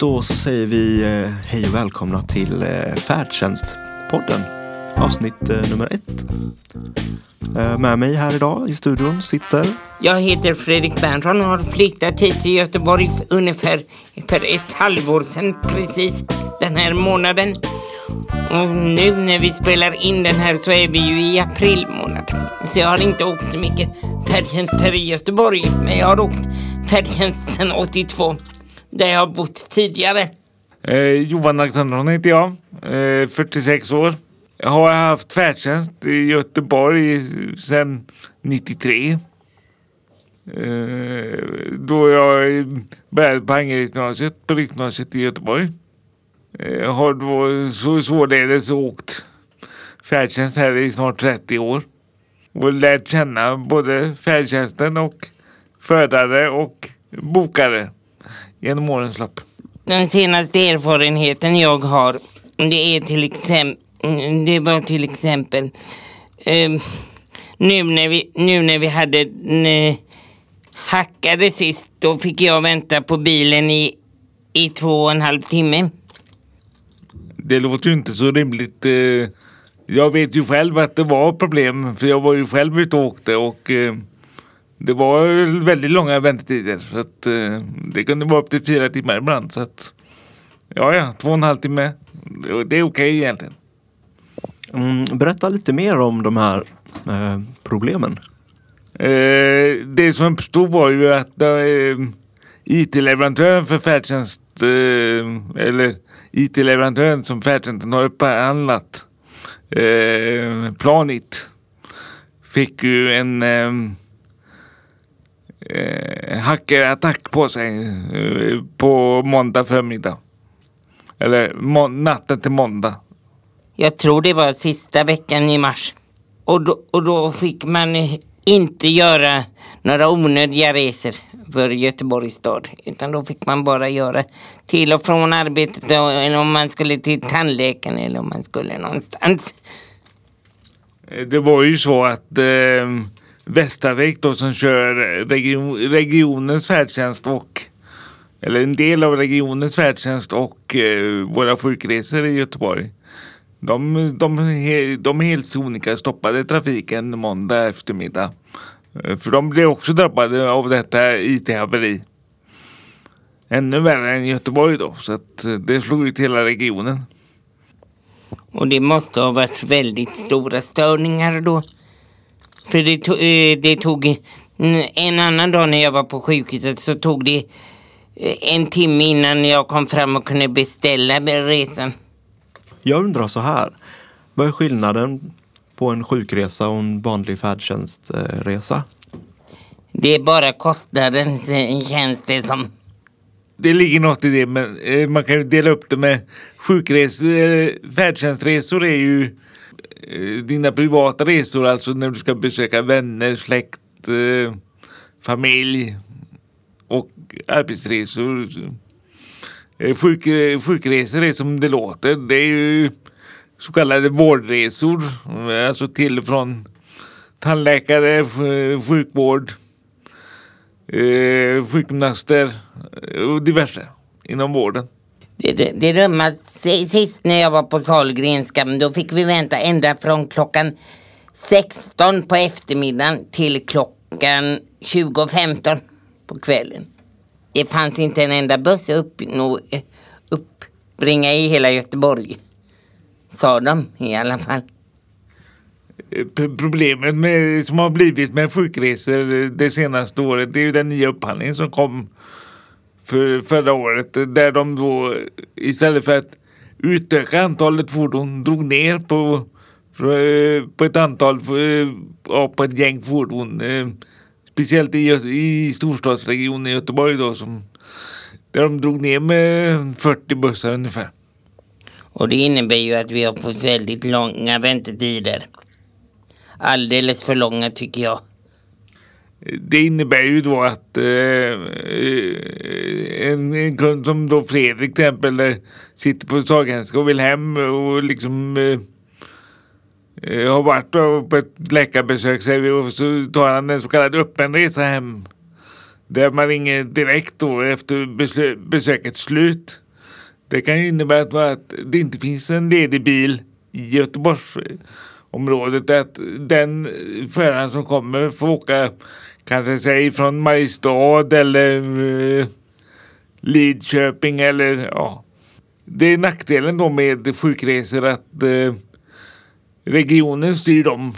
Då så säger vi eh, hej och välkomna till eh, Färdtjänstpodden. Avsnitt eh, nummer ett. Med mig här idag i studion sitter Jag heter Fredrik Berntsson och har flyttat hit till Göteborg för ungefär för ett halvår sedan precis den här månaden. Och nu när vi spelar in den här så är vi ju i april månad. Så jag har inte åkt så mycket färdtjänst här i Göteborg. Men jag har åkt färdtjänst sedan 82. Där jag har bott tidigare. Eh, Johan Alexandersson heter jag, eh, 46 år. Jag har haft färdtjänst i Göteborg sedan 93. Eh, då jag började på Angeredsgymnasiet, på Riksgymnasiet i Göteborg. Eh, Jag har då så, således åkt färdtjänst här i snart 30 år. Och lärt känna både färdtjänsten och förare och bokare genom årens lopp. Den senaste erfarenheten jag har det är till exempel det var till exempel eh, nu, när vi, nu när vi hade eh, hackade sist då fick jag vänta på bilen i, i två och en halv timme. Det låter ju inte så rimligt. eh, Jag vet ju själv att det var problem för jag var ju själv ute och åkte och eh, det var väldigt långa väntetider. Så att eh, det kunde vara upp till fyra timmar ibland. Så att, ja, ja, två och en halv timme. Det är okej egentligen. Mm, berätta lite mer om de här eh, problemen. Eh, det som uppstod var ju att eh, IT-leverantören för färdtjänst eh, eller IT-leverantören som färdtjänsten har upphandlat eh, Planit fick ju en eh, hackerattack på sig eh, på måndag förmiddag. Eller må- natten till måndag. Jag tror det var sista veckan i mars. Och då, och då fick man inte göra några onödiga resor för Göteborgs stad. Utan då fick man bara göra till och från arbetet eller om man skulle till tandläkaren eller om man skulle någonstans. Eh, Det var ju så att eh, Västavik då som kör region, regionens färdtjänst och eller en del av regionens färdtjänst och eh, våra sjukresor i Göteborg. De, de, de helt sonika stoppade trafiken måndag eftermiddag. Eh, för de blev också drabbade av detta IT-haveri. Ännu värre än Göteborg då. Så att eh, det slog ut hela regionen. Och det måste ha varit väldigt stora störningar då. För det, to- eh, det tog en annan dag när jag var på sjukhuset så tog det eh, en timme innan jag kom fram och kunde beställa resan. Jag undrar så här. Vad är skillnaden på en sjukresa och en vanlig färdtjänstresa? Det är bara kostnaden känns det som. Det ligger något i det, men eh, man kan ju dela upp det med sjukresor. Färdtjänstresor är ju Eh, dina privata resor, alltså när du ska besöka vänner, släkt, eh, familj och arbetsresor. Eh, Sjuk, sjukresor är som det låter. Det är ju så kallade vårdresor, eh, alltså till och från tandläkare, sjukvård, eh, sjukgymnaster eh, och diverse inom vården. Det, det, det sist när jag var på Sahlgrenska, men då fick vi vänta ända från klockan 16 på eftermiddagen till klockan 20.15 på kvällen. Det fanns inte en enda buss upp, nå, uppbringa i hela Göteborg. Sa de i alla fall. Eh, problemet med, som har blivit med sjukresor det senaste året det är ju den nya upphandlingen som kom för förra året där de då istället för att utöka antalet fordon drog ner på, på ett antal, eh, ja, på ett gäng fordon. Eh, speciellt i, i storstadsregionen Göteborg då som där de drog ner med 40 bussar ungefär. Och det innebär ju att vi har fått väldigt långa väntetider. Alldeles för långa tycker jag. Det innebär ju då att eh, eh, en, en kund som då Fredrik till exempel eh, sitter på Sahlgrenska och vill hem och liksom eh, eh har varit då på ett läkarbesök säger vi, och så tar han en så kallad öppen resa hem. Där man ringer direkt då efter besökets slut Det kan ju innebära att, det inte finns en ledig bil i området, Att den föraren som kommer får åka kanske säg från Mariestad eller eh, Lidköping eller ja. Det är nackdelen då med sjukresor att eh, regionen styr dem.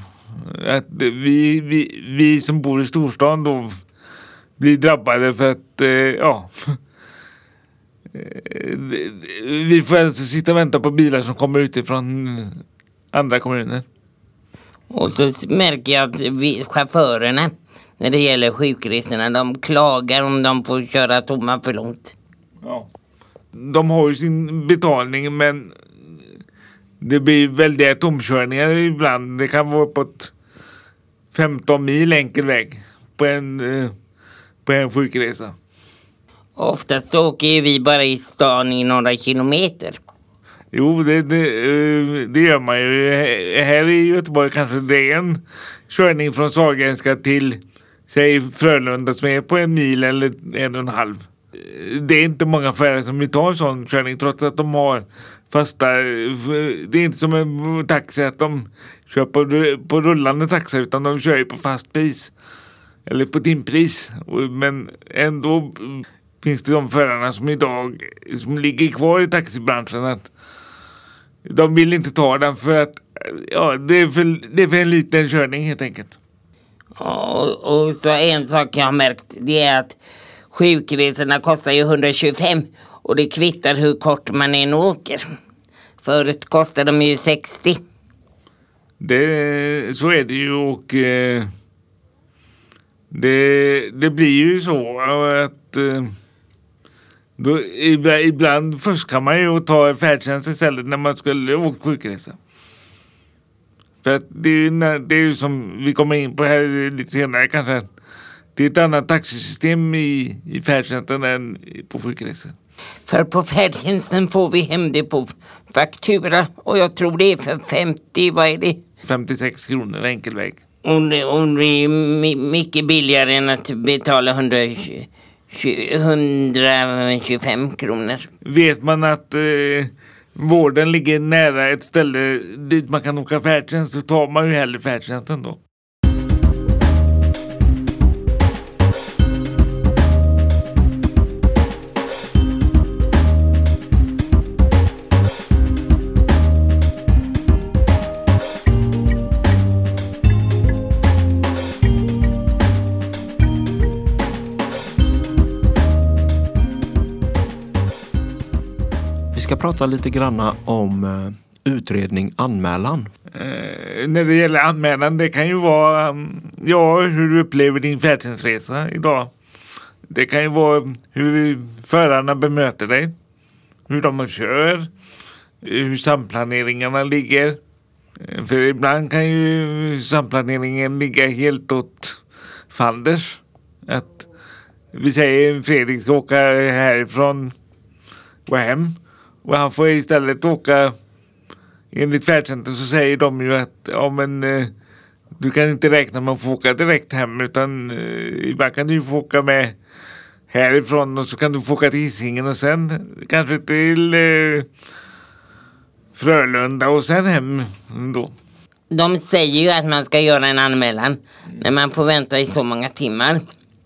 Att vi, vi, vi som bor i storstan då blir drabbade för att eh, ja eh, vi får alltså sitta och vänta på bilar som kommer utifrån andra kommuner. Och så märker jag att vi, chaufförerna när det gäller sjukresorna, de klagar om de får köra tomma för långt. Ja. De har ju sin betalning men det blir väldiga tomkörningar ibland. Det kan vara uppåt 15 mil enkel väg på en, eh, på en sjukresa. Oftast åker vi bara i stan i några kilometer. Jo, det, det, eh, det gör man ju. Eh, här i Göteborg kanske det är en körning från Sahlgrenska till säg Frölunda som är på en mil eller en och en halv. Eh, det är inte många förare som vill ta en sån körning trots att de har fasta... Det är inte som en taxi att de kör på, på rullande taxa utan de kör ju på fast pris. Eller på timpris. Men ändå finns det de förarna som idag som ligger kvar i taxibranschen. att de vill inte ta den för att ja, det, är för, det är för en liten körning helt enkelt. Och, och så en sak jag har märkt det är att sjukresorna kostar ju 125 och det kvittar hur kort man än åker. Förut kostade de ju 60. Det, så är det ju och eh, det, det blir ju så att eh, då, ibland fuskar man ju och tar färdtjänst istället när man skulle åka sjukresa. För att det är, ju, det är ju som vi kommer in på här lite senare kanske. Det är ett annat taxisystem i, i färdtjänsten än på sjukresor. För på färdtjänsten får vi hem det på faktura och jag tror det är för 50, vad är det? 56 kronor enkel väg. Och det, och det är mycket billigare än att betala 120, 125 kronor. Vet man att eh, vården ligger nära ett ställe dit man kan åka färdtjänst så tar man ju hellre färdtjänsten då. Ska prata lite granna om eh, utredning anmälan. Eh, när det gäller anmälan, det kan ju vara mm, ja, hur du upplever din färdtjänstresa idag. Det kan ju vara hur förarna bemöter dig, hur de kör, hur samplaneringarna ligger. Eh, för ibland kan ju samplaneringen ligga helt åt fanders. Att vi säger Fredrik ska åka härifrån och hem och han får istället åka enligt färdtjänsten så säger de ju att ja, men, eh, du kan inte räkna med att få åka direkt hem utan eh, ibland kan du få åka med härifrån och så kan du få åka till Hisingen och sen kanske till eh, Frölunda och sen hem då. De säger ju att man ska göra en anmälan när man får vänta i så många timmar.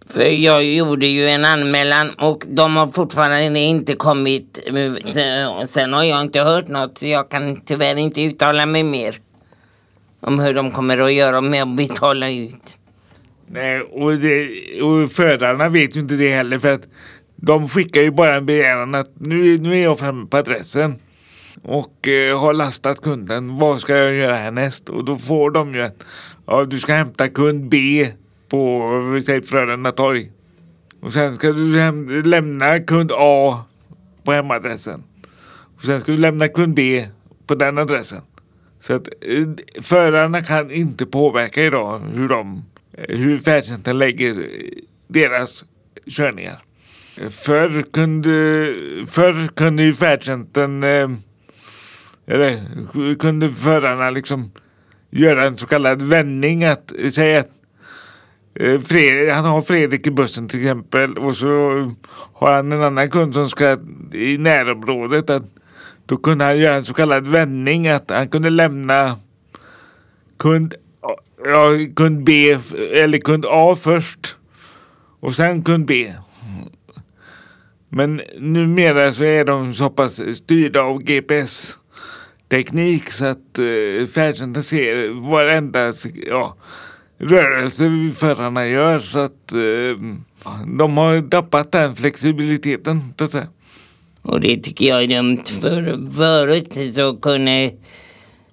För jag gjorde ju en anmälan och de har fortfarande inte kommit. Sen har jag inte hört något. Jag kan tyvärr inte uttala mig mer. Om hur de kommer att göra med att betala ut. Nej, och, det, och förarna vet ju inte det heller för att de skickar ju bara en begäran att nu, nu är jag framme på adressen och eh, har lastat kunden. Vad ska jag göra härnäst? Och då får de ju att ja, du ska hämta kund B på säg Frölunda torg. Och sen ska du hem, lämna kund A på hemadressen. Och sen ska du lämna kund B på den adressen. Så att eh, förarna kan inte påverka idag hur de eh, hur färdtjänsten lägger eh, deras körningar. Förr kunde, förr kunde ju färdtjänsten eller kunde förarna liksom göra en så kallad vändning att säga att Eh, han har Fredrik i bussen till exempel och så har han en annan kund som ska i närområdet. Att då kunde han göra en så kallad vändning att han kunde lämna kund, ja, kund B eller kund A först och sen kund B. Men numera så är de så pass styrda av GPS teknik så att eh, färdtjänsten ser varenda ja, rörelse förarna gör. Så att eh, de har tappat den flexibiliteten. Så att säga. Och det tycker jag är dumt. För förut så kunde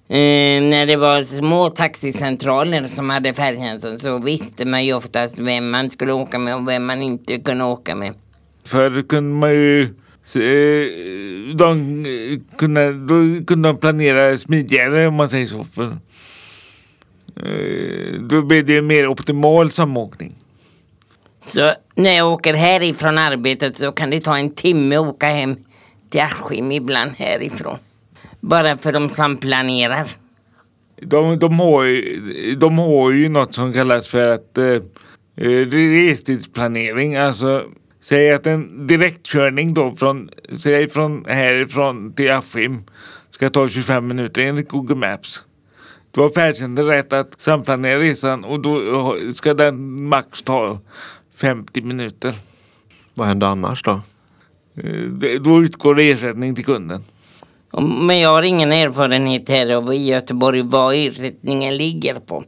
eh, när det var små taxicentraler som hade färdtjänsten så visste man ju oftast vem man skulle åka med och vem man inte kunde åka med. Förr kunde man ju de kunde, då kunde de planera smidigare om man säger så. För, eh, då blir det mer optimal samåkning. Så när jag åker härifrån arbetet så kan det ta en timme att åka hem till Askim ibland härifrån. Bara för de samplanerar. De, de, har, ju, de har ju något som kallas för att eh, eh restidsplanering. Alltså Säg att en direktkörning då från, säg från härifrån till Askim ska ta 25 minuter enligt Google Maps. Då har färdtjänsten rätt att samplanera resan och då ska den max ta 50 minuter. Vad händer annars då? Eh, då utgår ersättning till kunden. Men jag har ingen erfarenhet här av i Göteborg vad ersättningen ligger på.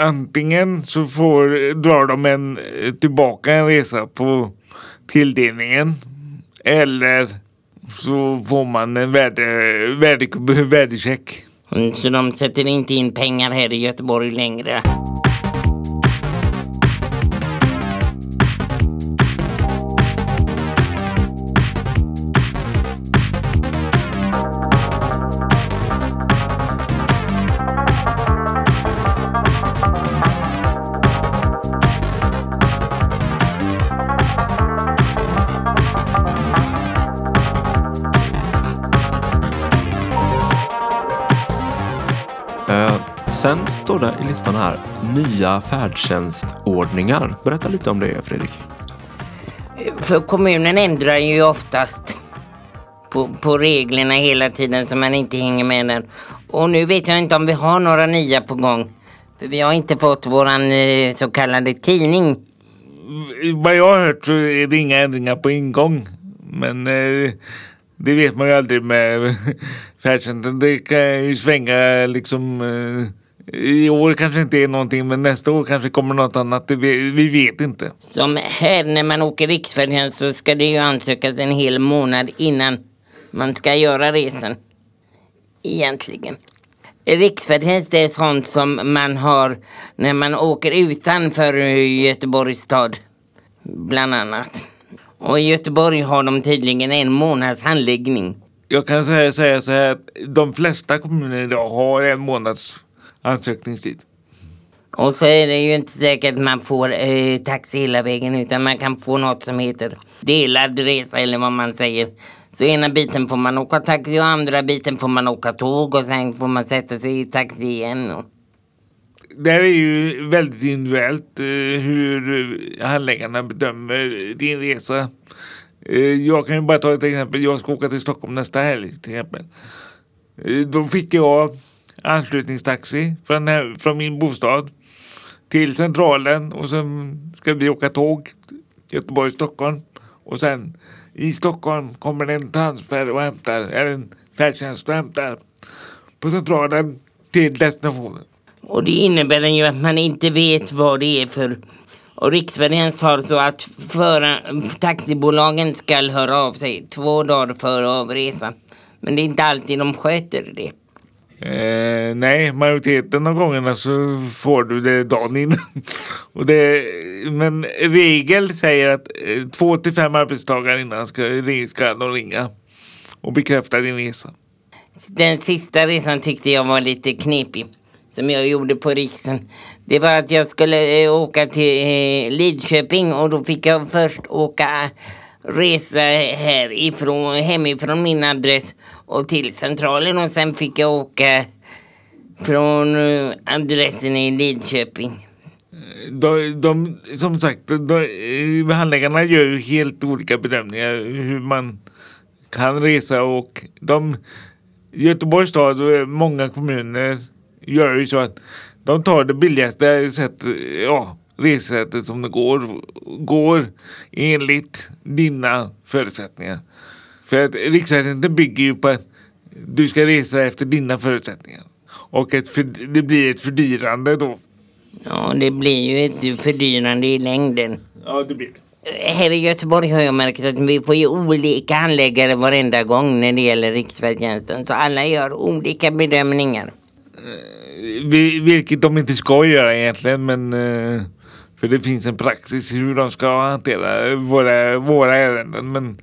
Antingen så får, drar de en, tillbaka en resa på tilldelningen. Eller så får man en värde, värde, värdecheck. Mm, så de sätter inte in pengar här i Göteborg längre? Står det i listan här nya färdtjänstordningar. Berätta lite om det Fredrik. För kommunen ändrar ju oftast på, på reglerna hela tiden så man inte hänger med den. Och nu vet jag inte om vi har några nya på gång. För vi har inte fått våran eh, så kallade tidning. Vad jag har hört så är det inga ändringar på ingång. Men eh, det vet man ju aldrig med färdtjänsten. Det kan ju svänga liksom eh, i år kanske inte är någonting men nästa år kanske kommer något annat. Vi, vi vet inte. Som här när man åker riksfärdtjänst så ska det ju ansökas en hel månad innan man ska göra resan. Egentligen. Riksfärdtjänst är sånt som man har när man åker utanför Göteborgs stad. Bland annat. Och i Göteborg har de tydligen en månads handläggning. Jag kan säga, säga så här att de flesta kommuner idag har en månads ansökningstid. Och så är det ju inte säkert att man får eh, taxi hela vägen utan man kan få något som heter delad resa eller vad man säger. Så ena biten får man åka taxi och andra biten får man åka tåg och sen får man sätta sig i taxi igen. Och... Det här är ju väldigt individuellt eh, hur handläggarna bedömer din resa. Eh, jag kan ju bara ta ett exempel. Jag ska åka till Stockholm nästa helg till exempel. Eh, då fick jag anslutningstaxi från, eh, från min bostad till centralen och sen ska vi åka tåg Göteborg, Stockholm och sen i Stockholm kommer det en transfer och hämtar, eller en färdtjänst och hämtar på centralen till destinationen. Och det innebär ju att man inte vet vad det är för och Riksfärdtjänst har så att föra, taxibolagen ska höra av sig två dagar före avresan. Men det är inte alltid de sköter det. Eh, nej, majoriteten av gångerna så får du det dagen innan. Och det, men regel säger att eh, två till fem arbetstagare innan ska, ska de ringa och bekräfta din resa. Den sista resan tyckte jag var lite knepig. Som jag gjorde på Riksen. Det var att jag skulle eh, åka till eh, Lidköping och då fick jag först åka eh, resa härifrån, hemifrån min adress och till centralen och sen fick jag åka från eh, adressen i Lidköping. de, de, som sagt, de, eh, handläggarna gör ju helt olika bedömningar hur man kan resa och de Göteborgs stad och eh, många kommuner gör ju så att de tar det billigaste sättet, ja, resesättet som det går, går enligt dina förutsättningar. För att riksfärdtjänsten bygger ju på att du ska resa efter dina förutsättningar. Och ett för, det blir ett fördyrande då. Ja, det blir ju ett fördyrande i längden. Ja, det blir det. Här i Göteborg har jag märkt att vi får ju olika handläggare varenda gång när det gäller riksfärdtjänsten. Så alla gör olika bedömningar. Vilket de inte ska göra egentligen men eh, för det finns en praxis hur de ska hantera våra, våra ärenden. Men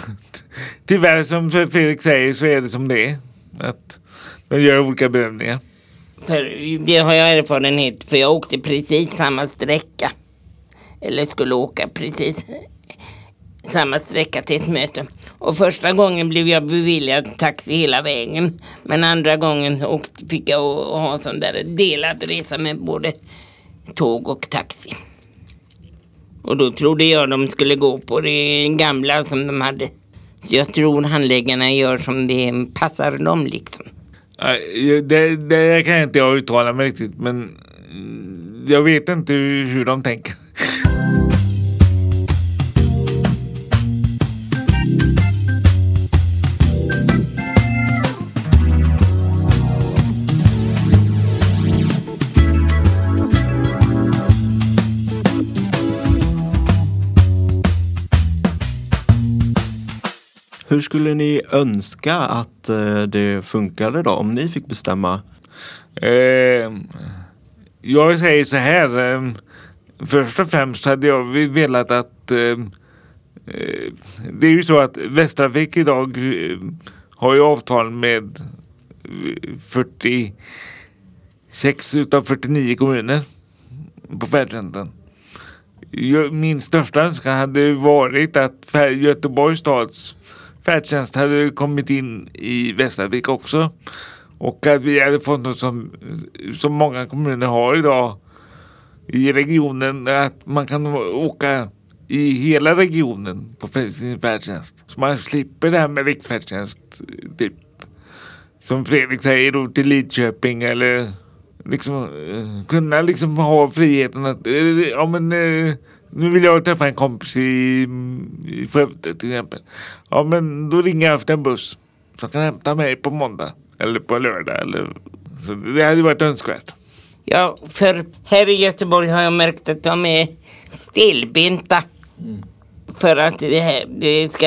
tyvärr som Fredrik säger så är det som det är. Att de gör olika bedömningar. För det har jag erfarenhet för jag åkte precis samma sträcka. Eller skulle åka precis samma sträcka till ett möte. Och första gången blev jag beviljad taxi hela vägen. Men andra gången åkte, fick jag ha sån där delad resa med både tåg och taxi. Och då trodde jag de skulle gå på det gamla som de hade. Så jag tror handläggarna gör som det passar dem liksom. Det, det kan jag inte jag uttala mig riktigt men jag vet inte hur de tänker. Hur skulle ni önska att eh, det funkade då om ni fick bestämma? Eh, jag säger så här. Eh, först och främst hade jag velat att ehm, eh, det är ju så att Västtrafik idag eh, har ju avtal med eh, 46 utav 49 kommuner på färdtjänsten. Min största önskan hade varit att Göteborgs stads färdtjänst hade kommit in i Västervik också. Och att vi hade fått något som, som många kommuner har idag i regionen. Att man kan åka i hela regionen på sin färdtjänst. Så man slipper det här med riksfärdtjänst. Typ. Som Fredrik säger då till Lidköping eller liksom eh, kunna liksom ha friheten att eh, ja men eh, nu vill jag träffa en kompis i, i Skövde till exempel. Ja men då ringer jag efter en buss som kan hämta mig på måndag eller på lördag. Eller, så det hade varit önskvärt. Ja, för här i Göteborg har jag märkt att de är stelbenta. Mm. För att det, här, det ska,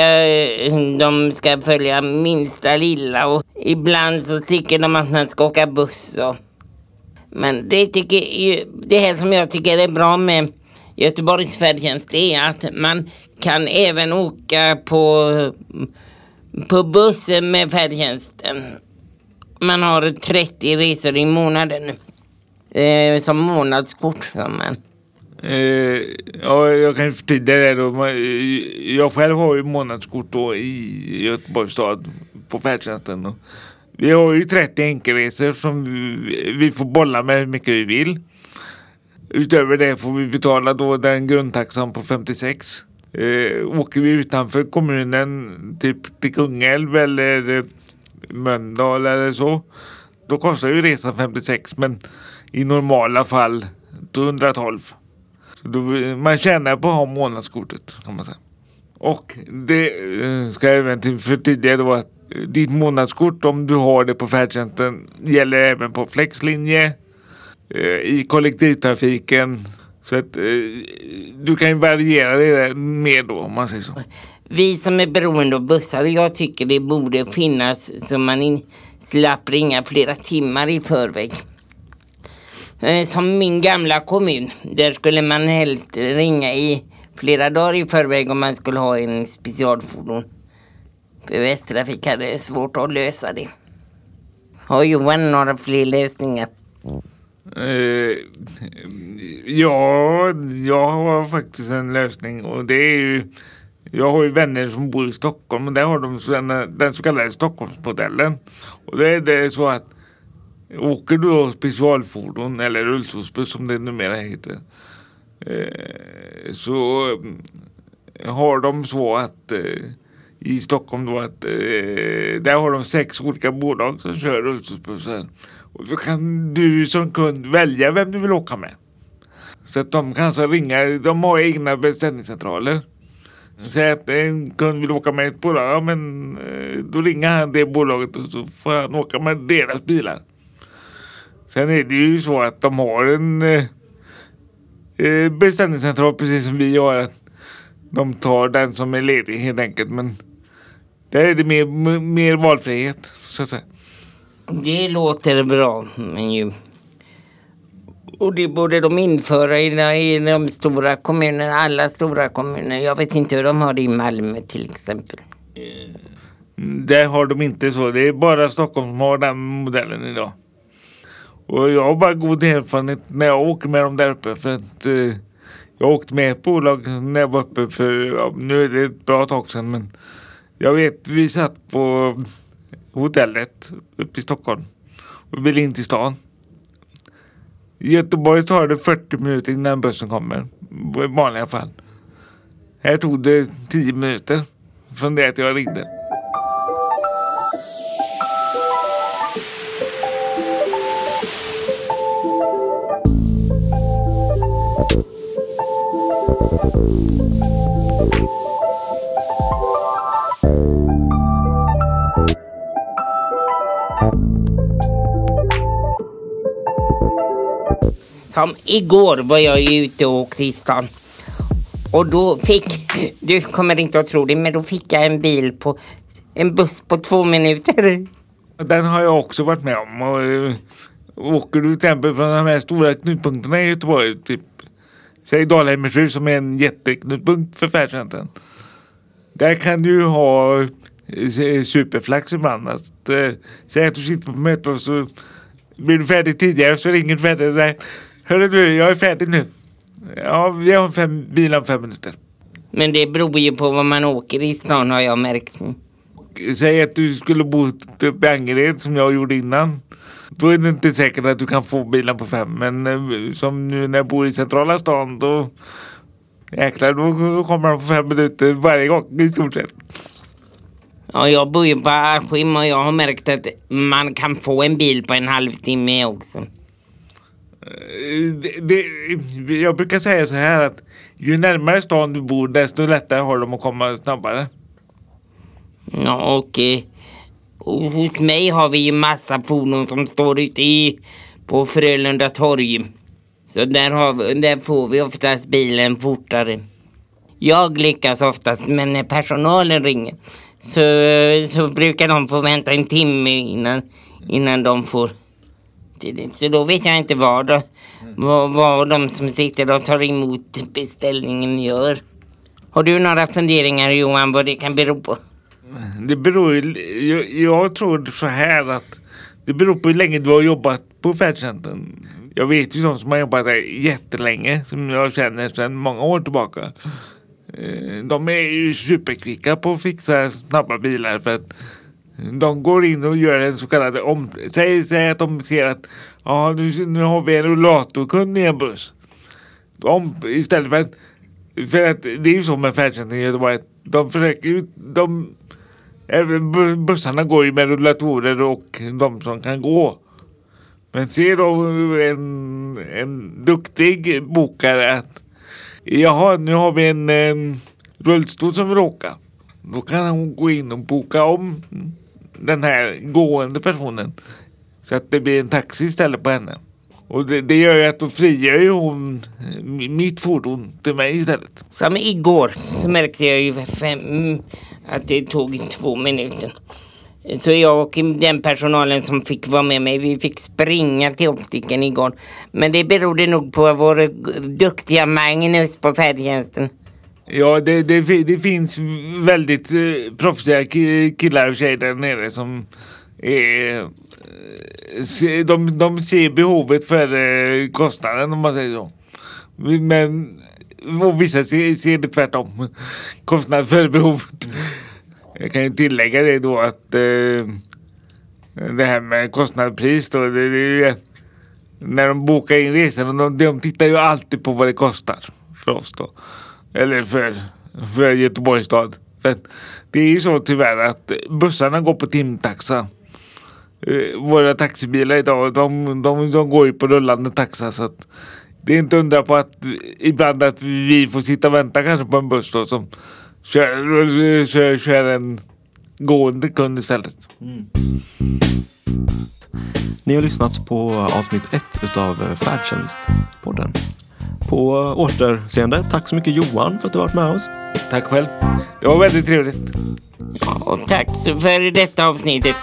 de ska följa minsta lilla och ibland så tycker de att man ska åka buss. Och, men det, tycker, det här som jag tycker är bra med Göteborgs färdtjänst är att man kan även åka på, på bussen med färdtjänsten. Man har 30 resor i månaden eh, som månadskort. Som man. Eh, ja, jag kan förtydliga det då. Eh, jag själv har ju månadskort då i Göteborgs stad på färdtjänsten. Vi har ju 30 enkelresor som vi får bolla med hur mycket vi vill. Utöver det får vi betala då den grundtaxan på 56. Eh, åker vi utanför kommunen, typ till Kungälv eller eh, Mölndal eller så. Då kostar ju resan 56 men i normala fall 112. Så då, man tjänar på att ha månadskortet kan man säga. Och det eh, ska jag även förtydliga då att eh, ditt månadskort om du har det på färdtjänsten gäller även på flexlinje Eh, i kollektivtrafiken. Så att eh, du kan ju variera det mer då om man säger så. Vi som är beroende av bussar, jag tycker det borde finnas så man in, slapp ringa flera timmar i förväg. Eh, som min gamla kommun, där skulle man helst ringa i flera dagar i förväg om man skulle ha en specialfordon. För Västtrafik hade svårt att lösa det. Har Johan några fler lösningar? Uh, ja, jag har faktiskt en lösning och det är ju jag har ju vänner som bor i Stockholm och där har de den, den så kallade Stockholmsmodellen. Och det, det är så att åker du då specialfordon eller rullstolsbuss som det numera heter. Eh, så har de så att eh, i Stockholm då att eh, där har de sex olika bolag som kör rullstolsbussar. Och så kan du som kund välja vem du vill åka med. Så att de kan alltså ringa, de har egna beställningscentraler. Säg att en kund vill åka med ett bolag, ja, men eh, då ringer han det bolaget och så får han åka med deras bilar. Sen är det ju så att de har en eh, eh beställningscentral precis som vi har. De tar den som är ledig helt enkelt. Men där är det mer, mer valfrihet så att säga. Det låter bra. Men ju... Och det borde de införa i de, i de stora kommunerna, alla stora kommuner. Jag vet inte hur de har det i Malmö till exempel. Mm, där har de inte så. Det är bara Stockholm som har den modellen idag. Och jag har bara god erfarenhet när jag åker med dem där uppe. För att eh, jag åkte med ett bolag när jag var uppe för, ja, nu är det ett bra tag sedan. Men jag vet, vi satt på hotellet uppe i Stockholm och vill in till stan. I Göteborg tar det 40 minuter innan bussen kommer. I vanliga fall. Här tog det 10 minuter från det att jag ringde. Som igår var jag ute och åkte i stan. Och då fick, du kommer inte att tro det, men då fick jag en bil på, en buss på två minuter. Den har jag också varit med om. Och, eh, åker du till exempel från de här stora knutpunkterna i Göteborg, typ säg Dalhemmershus som är en jätteknutpunkt för färdtjänsten. Där kan du ju ha eh, superflax ibland. Att, eh, säg att du sitter på möte och så blir du färdig tidigare så ringer du färdig Hörru du, jag är färdig nu. Ja, vi har fem bilar om fem minuter. Men det beror ju på vad man åker i stan har jag märkt. Säg att du skulle bo uppe i Angered som jag gjorde innan. Då är det inte säkert att du kan få bilen på fem. Men eh, som nu när jag bor i centrala stan då jäklar då kommer de på fem minuter varje gång i stort sett. Ja, jag bor ju på Askim och jag har märkt att man kan få en bil på en halvtimme också. Det, det, jag brukar säga så här att ju närmare stan du bor desto lättare har de att komma snabbare. Ja, och, eh, och hos mig har vi ju massa fordon som står ute i, på Frölunda torg. Så där, har vi, där får vi oftast bilen fortare. Jag lyckas oftast, men när personalen ringer så, så brukar de få vänta en timme innan, innan de får samtidigt. Så då vet jag inte vad, då, vad, vad de som sitter och tar emot beställningen gör. Har du några funderingar Johan vad det kan bero på? Det beror ju, jag, jag tror så här att det beror på hur länge du har jobbat på färdtjänsten. Jag vet ju sådana som har jobbat där jättelänge som jag känner sedan många år tillbaka. Eh, de är ju superkvicka på att fixa snabba bilar för att de går in och gör en så kallad om... Säg, säg att de ser att ja, nu, nu har vi en rullatorkund i en buss. Om, istället för att... För att det är ju så med färdtjänsten i Göteborg. De försöker ju... De, bussarna går ju med rullatorer och de som kan gå. Men ser då en, en duktig bokare att jaha, nu har vi en en rullstol som vill åka. Då kan hon gå in och boka om den här gående personen. Så att det blir en taxi istället på henne. Och det, det gör ju att då frigör ju hon eh, mitt fordon till mig istället. Som igår så märkte jag ju fem, att det tog två minuter. Så jag och den personalen som fick vara med mig, vi fick springa till optiken igår. Men det berodde nog på vår duktiga Magnus på färdtjänsten. Ja, det, det, det finns väldigt eh, proffsiga ki- killar och tjejer där nere som är, eh, de, de ser behovet för eh, kostnaden om man säger så. Men och vissa ser, ser det tvärtom. Kostnad för behovet. Jag kan ju tillägga det då att eh, det här med kostnadspris då. Det, det, när de bokar in resan, de, de tittar ju alltid på vad det kostar för oss då. Eller för, för Göteborgs stad. För det är ju så tyvärr att bussarna går på timtaxa. Eh, Våra taxibilar idag, de, de, de går ju på rullande taxa. Så att det är inte undra på att ibland att vi får sitta och vänta kanske på en buss då som kör, kör, kör en gående kund istället. Ni har lyssnat på avsnitt ett utav Färdtjänstpodden. På återseende. Tack så mycket Johan för att du varit med oss. Tack själv. Det var väldigt trevligt. Och tack så för detta avsnittet.